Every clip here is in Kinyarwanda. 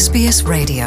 SBS Radio.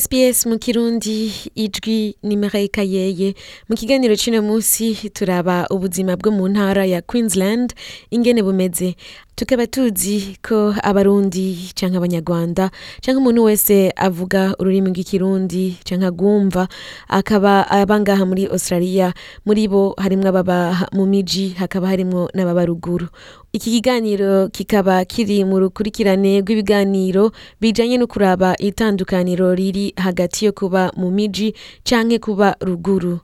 SBS mu kirundi ijwi ni Marayika yeye. Mu kiganiro c'ino musi turaba ubuzima bwo mu ntara ya Queensland ingene bumeze. Tukaba tuzi ko abarundi canke abanyarwanda canke umuntu wese avuga ururimi rw'ikirundi canke agwumva akaba aba ngaha muri Australia. Muri bo harimwo ababa mu miji hakaba harimwo n'ababa ruguru. Iki kiganiro kikaba kiri mu rukurikirane rw'ibiganiro bijanye no kuraba itandukaniro riri hagati yo kuba mu miji canke kuba ruguru.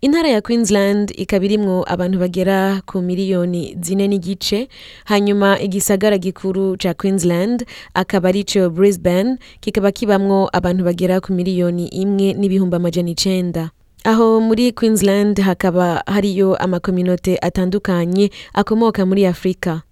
Intara ya queensland ikaba irimwo abantu bagera ku miliyoni zine n'igice hanyuma igisagara gikuru ca queensland akaba arico brisbane kikaba kibamwo abantu bagera ku miliyoni imwe n'ibihumbi amajana icenda. Aho muri queensland hakaba hariyo amakominote atandukanye akomoka muri afurika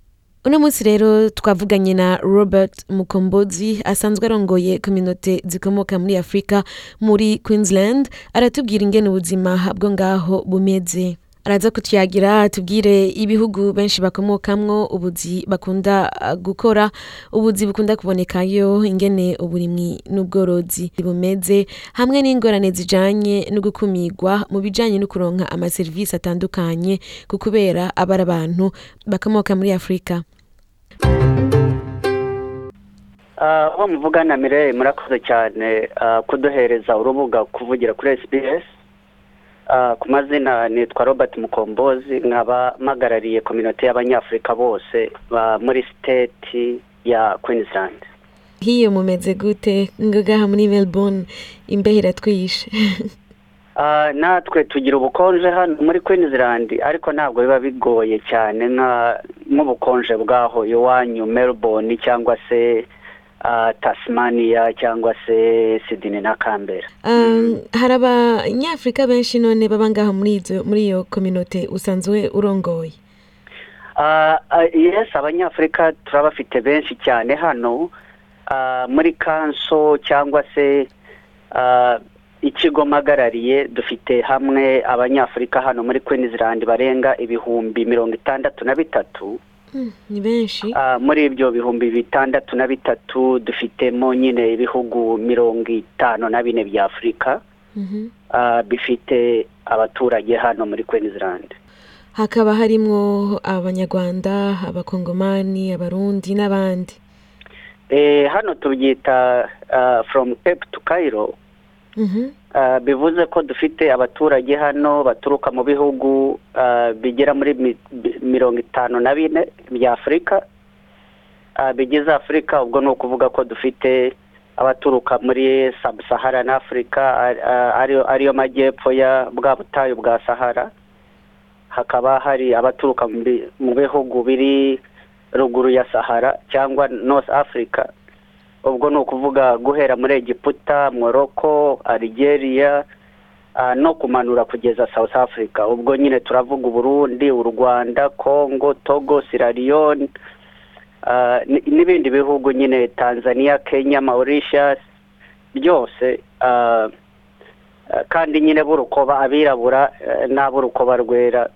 uno munsi rero twavuganye na robert mukombozi asanzwe arongoye kominote zikomoka muri afurika muri queensland aratubwira ingene ubuzima bwo ngaho bumeze. Araza kutuyagira atubwire ibihugu benshi bakomokamwo ubuzi bakunda uh, gukora ubuzi bukunda kubonekayo ingene uburimwi n'ubworozi bumeze hamwe n'ingorane zijanye no gukumirwa mu bijanye no kuronka amaserivisi atandukanye ku kubera aba ari abantu bakomoka muri afurika uwo muvugana mireye murakoze cyane kuduhereza urubuga kuvugira kuri SBS ku mazina nitwa robert mukombozi nkaba mpagarariye kominote y'abanyafurika bose muri siteti ya queensland. Hiyo mumeze gute? Ngaha muri melbourne imbeho iratwishe. Natwe tugira ubukonje hano muri queensland ariko ntabwo biba bigoye cyane nk'ubukonje bwaho iwanyu melbourne cyangwa se tasimaniya cyangwa se sidini na kambera hari abanyafurika benshi none baba ngaho muri iyo kominote usanzwe urongoye? Yesi abanyafurika turabafite benshi cyane hano muri kanso cyangwa se ikigo mpagarariye dufite hamwe abanyafurika hano muri queensland barenga ibihumbi mirongo itandatu na bitatu. Ni benshi. Muri ibyo bihumbi bitandatu na bitatu dufitemo nyine ibihugu mirongo itanu na bine bya afurika bifite abaturage hano muri queensland. Hakaba harimwo abanyarwanda abakongomani abarundi n'abandi. Hano tubyita from cape to cairo. Bivuze ko dufite abaturage hano baturuka mu bihugu bigera muri mirongo itanu na bine bya afurika. Bigize afurika ubwo ni ukuvuga ko dufite abaturuka muri sahara na afurika ariyo majyepfo ya bwa butayu bwa sahara. Hakaba hari abaturuka mu bihugu biri ruguru ya sahara cyangwa north africa. Ubwo ni ukuvuga guhera muri egiputa morocco algeria no kumanura kugeza south africa. Ubwo nyine turavuga uburundi u rwanda congo togo sierra leone n'ibindi bihugu nyine tanzania kenya mauritius byose kandi nyine burukoba abirabura n'ab'urukoba rwera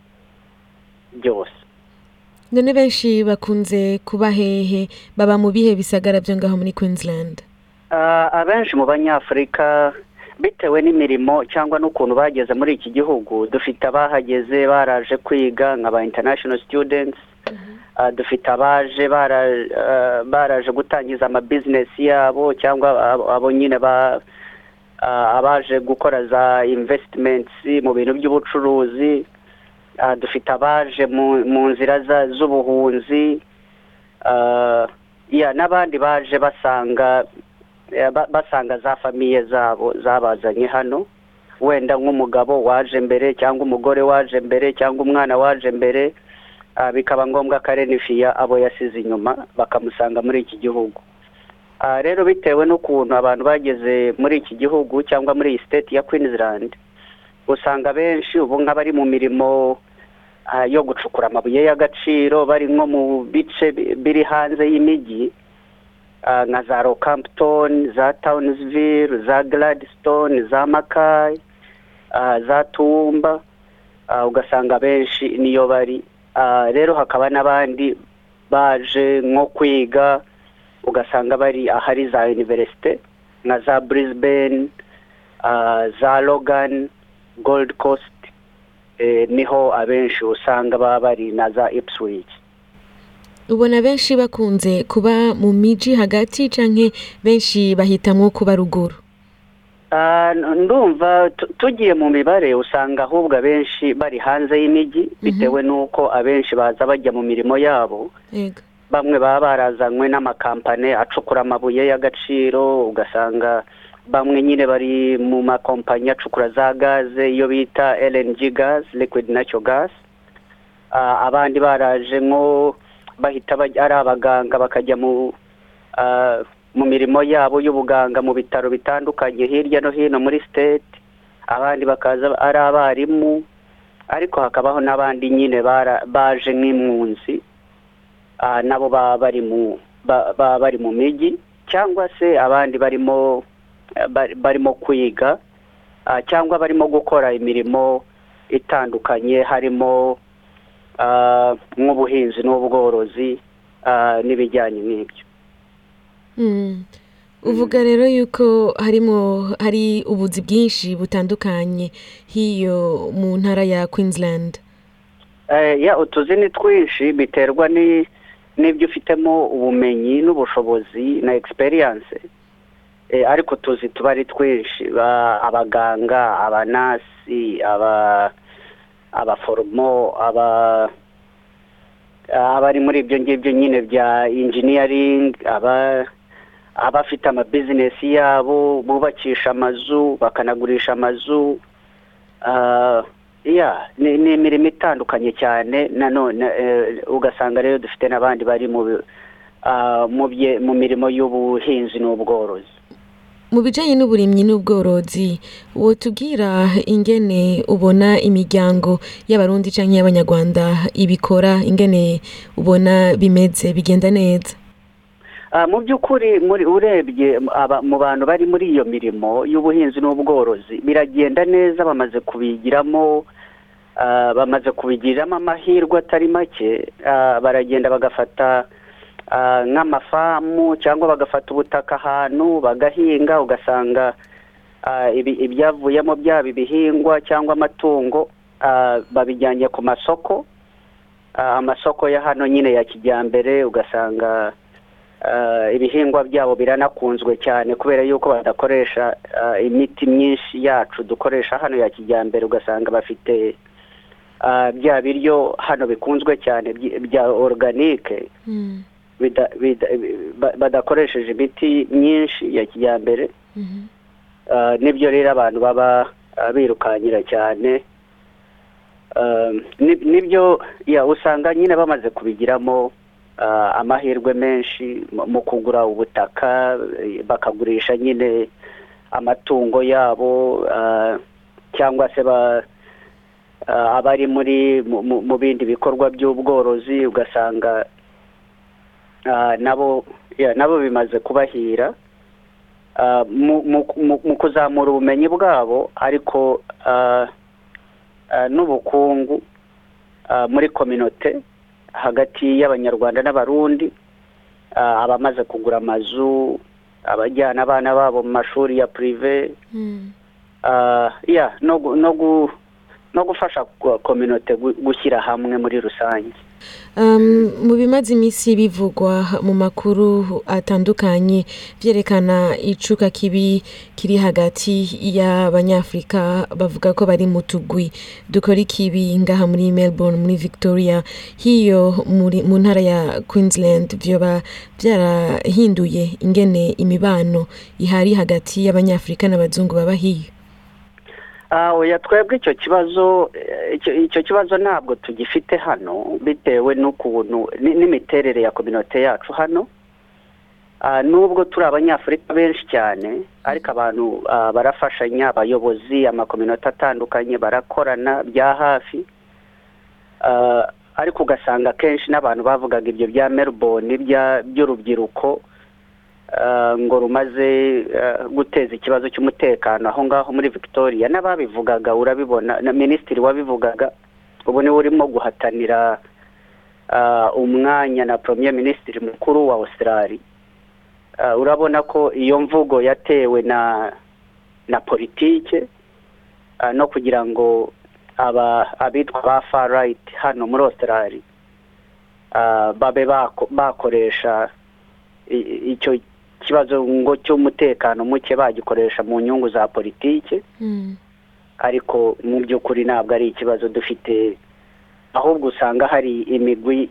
byose. None benshi bakunze kuba hehe baba mu bihe bisagara byo ngaho muri queensland. Abenshi mu banyafurika bitewe n'imirimo cyangwa n'ukuntu bageze muri iki gihugu dufite abahageze baraje kwiga nka ba international students dufite abaje baraje gutangiza amabizinesi yabo cyangwa abo nyine abaje gukora za investments mu bintu by'ubucuruzi. Dufite abaje mu nzira z'ubuhunzi n'abandi baje basanga basanga za famiye zabo zabazanye hano. Wenda nk'umugabo waje mbere cyangwa umugore waje mbere cyangwa umwana waje mbere bikaba ngombwa ko arenifiya abo yasize inyuma bakamusanga muri iki gihugu. Rero bitewe n'ukuntu abantu bageze muri iki gihugu cyangwa muri iyi siteti ya queensland usanga benshi ubu nk'abari mu mirimo yo gucukura amabuye y'agaciro bari nko mu bice biri hanze y'imijyi nka za rokampton za townsville za gladstone za makayi za tumba ugasanga benshi niyo bari. Rero hakaba n'abandi baje nko kwiga ugasanga bari ahari za univerisite nka za Brisbane za Logan Gold Coast ni ho abenshi usanga baba bari na za Ipswich. Ubona benshi bakunze kuba mu miji hagati cyangwa benshi bahitamwo kuba ruguru? Ndumva tugiye mu mibare usanga ahubwo abenshi bari hanze y'imijyi bitewe n'uko abenshi baza bajya mu mirimo yabo. Bamwe baba barazanywe n'amakampani acukura amabuye y'agaciro ugasanga bamwe nyine bari mu makompanyi acukura za gaze iyo bita LNG gas liquid natural gas. Abandi baraje nko bahita ari abaganga bakajya mu mu mirimo yabo y'ubuganga mu bitaro bitandukanye hirya no hino muri state. Abandi bakaza ari abarimu ariko hakabaho n'abandi nyine baje nk'impunzi. Nabo baba bari mu mijyi cyangwa se abandi barimo barimo kwiga cyangwa barimo gukora imirimo itandukanye harimo nk'ubuhinzi n'ubworozi n'ibijyanye n'ibyo. Uvuga rero yuko harimo hari ubuzi bwinshi butandukanye hiyo mu ntara ya queensland. Utuzi ni twinshi biterwa n'ibyo ufitemo ubumenyi n'ubushobozi na egisperiyanse ariko tuzi tuba ari twinshi. Abaganga abanasi abaforomo abari muri ibyo ngibyo nyine bya injiniyaringi abafite amabizinesi yabo bubakisha amazu bakanagurisha amazu. Ni imirimo itandukanye cyane. Nanone ugasanga rero dufite n'abandi bari mu mirimo y'ubuhinzi n'ubworozi. Mu bijyanye n'uburimyi n'ubworozi wotubwira ingene ubona imiryango y'abarundi cyangwa y'abanyarwanda ibikora ingene ubona bimeze bigenda neza? Mu by'ukuri urebye mu bantu bari muri iyo mirimo y'ubuhinzi n'ubworozi biragenda neza bamaze kubigiramo bamaze kubigiriramo amahirwe atari make baragenda bagafata nk'amafamu cyangwa bagafata ubutaka ahantu bagahinga ugasanga ibyavuyemo byaba ibihingwa cyangwa amatungo babijyanye ku masoko. Amasoko ya hano nyine ya kijyambere ugasanga ibihingwa byabo biranakunzwe cyane kubera yuko badakoresha imiti myinshi yacu dukoresha hano ya kijyambere ugasanga bafite bya biryo hano bikunzwe cyane bya oruganike badakoresheje imiti myinshi ya kijyambere. Nibyo rero abantu baba birukankira cyane. Nibyo usanga nyine bamaze kubigiramo amahirwe menshi mu kugura ubutaka bakagurisha nyine amatungo yabo cyangwa se abari muri mu bindi bikorwa by'ubworozi ugasanga nabo nabo bimaze kubahira. Mu kuzamura ubumenyi bwabo ariko n'ubukungu muri kominote hagati y'abanyarwanda n'abarundi abamaze kugura amazu abajyana abana babo mu mashuri ya purive no gufasha kominote gushyira hamwe muri rusange. Mu bimaze iminsi bivugwa mu makuru atandukanye byerekana icuka kibi kiri hagati y'abanyafurika bavuga ko bari mu tugwi. Dukora ikibi ngaha muri melbourne muri victoria. Hiyo mu ntara ya queensland byoba byarahinduye ingene imibano ihari hagati y'abanyafurika n'abazungu baba hiyo oya twebwe icyo kibazo icyo kibazo ntabwo tugifite hano bitewe n'ukuntu n'imiterere ya kominote yacu hano. Nubwo turi abanyafurika benshi cyane ariko abantu barafashanya abayobozi amakominote atandukanye barakorana bya hafi. Ariko ugasanga akenshi n'abantu bavugaga ibyo bya melbourne by'urubyiruko ngo rumaze guteza ikibazo cy'umutekano. Aho ngaho muri victoria n'ababivugaga urabibona na minisitiri wabivugaga ubu ni we urimo guhatanira umwanya na premier minisitiri mukuru wa australia. Urabona ko iyo mvugo yatewe na na politike no kugira ngo aba abitwa ba far right hano muri australia babe bako- bakoresha icyo kibazo ngo cy'umutekano muke bagikoresha mu nyungu za politike Mm. ariko mu by'ukuri ntabwo ari ikibazo dufite ahubwo usanga hari imigwi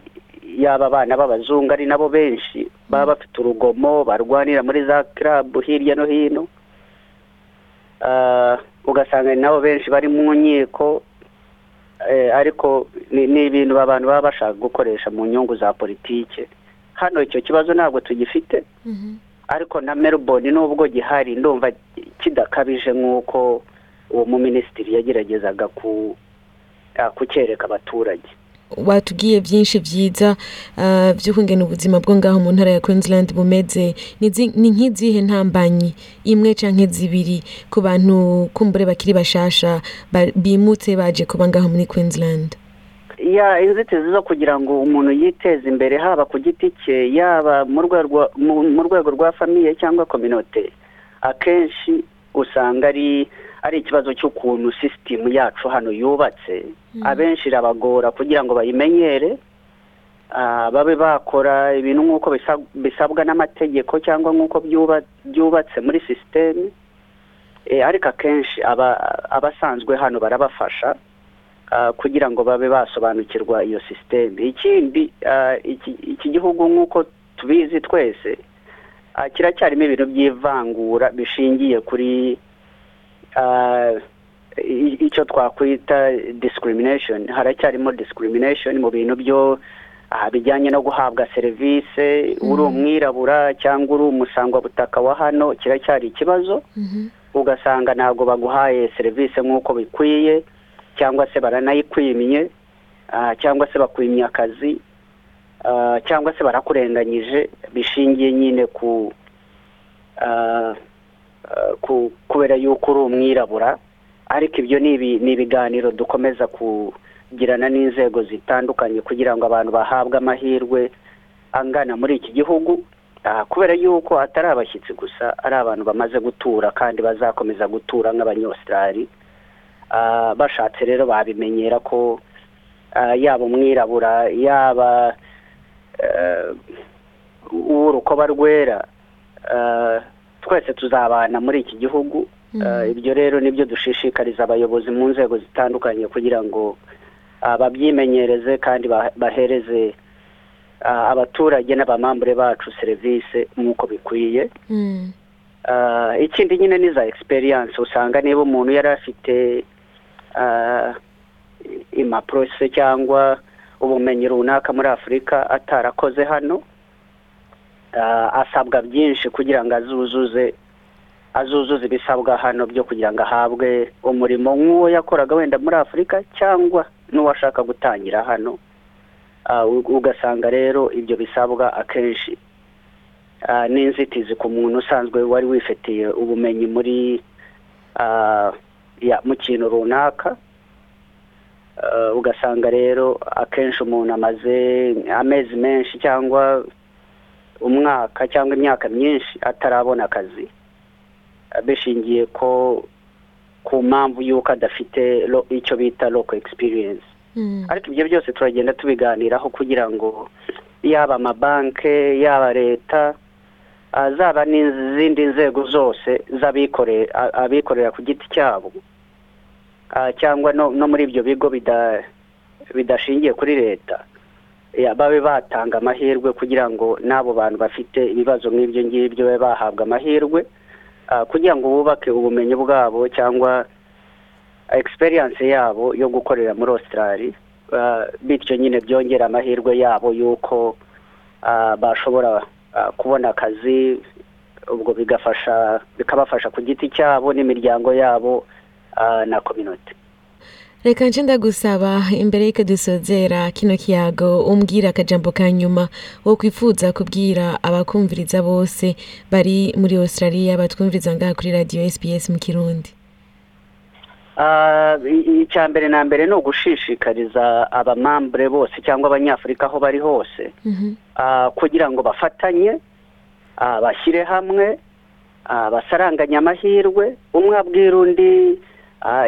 y'aba bana b'abazungu ari nabo benshi baba bafite urugomo barwanira muri za kirabu hirya no hino. Ah, ugasanga ni nabo benshi bari mu nkiko eh, ariko ni ibintu abantu baba bashaka gukoresha mu nyungu za politike hano icyo kibazo ntabwo tugifite. Mhm. Ariko na melbourne nubwo gihari ndumva kidakabije nk'uko uwo muminisitiri yageragezaga ku ah, kucyereka abaturage. Watubwiye byinshi byiza ah, by'ukungena ubuzima bwo ngaho mu ntara ya queensland bumeze. Ni zi- ni nk'izihe ntambanyi? Imwe canke zibiri? Ku bantu kumbure bakiri bashasha ba- bimutse baje kuba ngaho muri queensland. Inzitizi zo kugira ngo umuntu yiteze imbere haba ku giti cye yaba mu rwego rwa famiye cyangwa kominote akenshi usanga ari ari ikibazo cy'ukuntu sisitemu yacu hano yubatse. Abenshi irabagora kugira ngo bayimenyere ah, babe bakora ibintu nk'uko bisa- bisabwa n'amategeko cyangwa nk'uko byuba- byubatse muri sisiteme Eh, ariko akenshi aba- abasanzwe hano barabafasha. Kugira ngo babe basobanukirwa iyo sisiteme ikindi ah, iki gihugu nk'uko tubizi twese ah, kiracyarimo ibintu by'ivangura bishingiye kuri ah, icyo twakwita discrimination. Haracyarimo discrimination mu bintu byo ah, bijyanye no guhabwa serivisi uri umwirabura cyangwa uri umusangwabutaka wa hano kiracyari ikibazo. Mhm. ugasanga ntabwo baguhaye serivisi nk'uko bikwiye. Cyangwa se baranayikwimye ah, cyangwa se bakwimye akazi ah, cyangwa se barakurenganyije bishingiye nyine ku ah, ku- kubera yuko uri umwirabura. Ariko ibyo ni ibi- ni ibiganiro dukomeza kugirana n'inzego zitandukanye kugira ngo abantu bahabwe amahirwe angana muri iki gihugu. Kubera yuko atari abashyitsi gusa ari abantu bamaze gutura kandi bazakomeza gutura nk'abanyositarari bashatse rero babimenyera ko ah, yaba umwirabura yaba eh, uw'urukoba rwera ah, twese tuzabana muri iki gihugu. Ah, ibyo rero ni byo dushishikariza abayobozi mu nzego zitandukanye kugira ngo ah, babyimenyereze kandi ba- bahereze ah, abaturage n'abamambure bacu serivisi nk'uko bikwiye. Mm. Ah, ikindi nyine ni za experience. Usanga niba umuntu yari afite ah, impapuro se cyangwa ubumenyi runaka muri afurika atarakoze hano. Ah, asabwa byinshi kugira ngo azuzuze azuzuze ibisabwa hano byo kugira ngo ahabwe umurimo nk'uwo yakoraga wenda muri afurika cyangwa n'uwashaka gutangira hano. U- ugasanga rero ibyo bisabwa akenshi n'inzitizi ku muntu usanzwe wari wifitiye ubumenyi muri mu kintu runaka Ah, ugasanga rero akenshi umuntu amaze amezi menshi cyangwa umwaka cyangwa imyaka myinshi atarabona akazi Ah, bishingiye ko ku mpamvu y'uko adafite icyo bita local experience Mm. ariko ibyo byose turagenda tubiganiraho kugira ngo yaba amabanki yaba leta ah, zaba n'izindi nzego zose z'abikorera ku giti cyabo cyangwa no muri ibyo bigo bida- bidashingiye kuri leta. Babe batanga amahirwe kugira ngo n'abo bantu bafite ibibazo nk'ibyo ngibyo babe bahabwa amahirwe ah, kugira ngo bubake ubumenyi bwabo cyangwa experience yabo yo gukorera muri Australia. Ah, bityo nyine byongera amahirwe yabo y'uko ah, bashobora ah, kubona akazi ubwo bigafasha bikabafasha ku giti cyabo n'imiryango yabo ah, na community reka nje ndagusaba imbere y'uko dusozera kino kiyago umbwira akajambo ka nyuma wo kwifuza kubwira abakumviriza bose bari muri australia batwumviriza ngaha kuri radiyo sbs mu kirundi icya mbere na mbere ni ugushishikariza abamambure bose cyangwa abanyafurika aho bari hose Mhm. kugira ngo bafatanye bashyire hamwe basaranganye amahirwe umwe abwira undi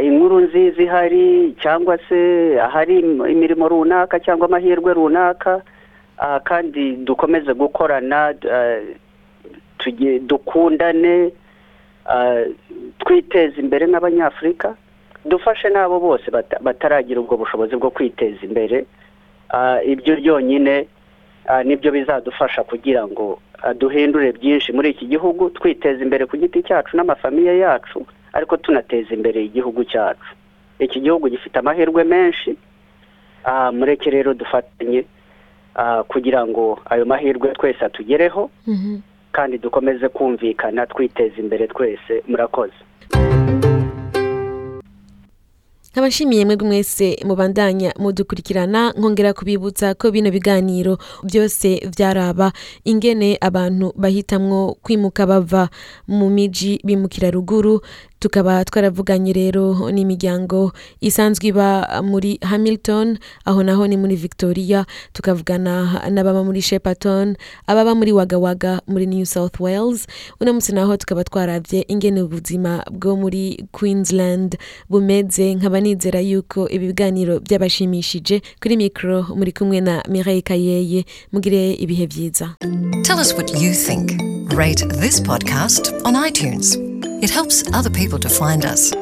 inkuru nziza ihari cyangwa se ahari im- imirimo runaka cyangwa amahirwe runaka. Ah, kandi dukomeze gukorana ah, dukundane ah, twiteze imbere nk'abanyafurika dufashe n'abo bose bata- bataragira ubwo bushobozi bwo kwiteza imbere. Ah, ibyo byonyine ah, ni byo bizadufasha kugira ngo ah, duhindure byinshi muri iki gihugu twiteza imbere ku giti cyacu n'amafamiye yacu. Ariko tunateza imbere igihugu cyacu. Iki gihugu gifite amahirwe menshi ah, mureke rero dufatanye ah, kugira ngo ayo mahirwe twese atugereho Mhm. kandi dukomeze kumvikana twiteza imbere twese murakoze. Nkabashimiye mwebwe mwese mubandanya mudukurikirana nkongera kubibutsa ko bino biganiro byose byaraba. Ingene abantu bahitamwo kwimuka bava mu miji bimukira ruguru tukaba twaravuganye rero n'imiryango isanzwe iba muri hamilton aho naho ni muri victoria tukavugana n'ababa muri shepaton ababa muri wagawaga muri new south wales uno munsi naho tukaba twaravye ingene ubuzima bwo muri queensland bumeze nkaba nizera yuko ibi biganiro byabashimishije kuri mikoro muri kumwe na mireille kayeye mugire ibihe byiza Tell us what you think. Rate this podcast on iTunes. It helps other people to find us.